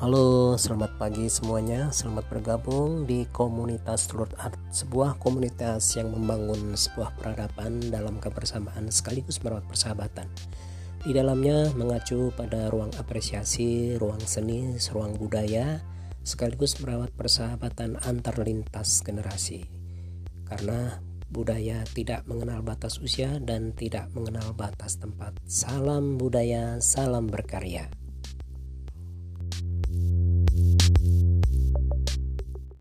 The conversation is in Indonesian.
Halo, selamat pagi semuanya. Selamat bergabung di komunitas Lord Art, sebuah komunitas yang membangun sebuah peradaban dalam kebersamaan sekaligus merawat persahabatan. Di dalamnya mengacu pada ruang apresiasi, ruang seni, ruang budaya, sekaligus merawat persahabatan antar lintas generasi. Karena budaya tidak mengenal batas usia dan tidak mengenal batas tempat. Salam budaya, salam berkarya.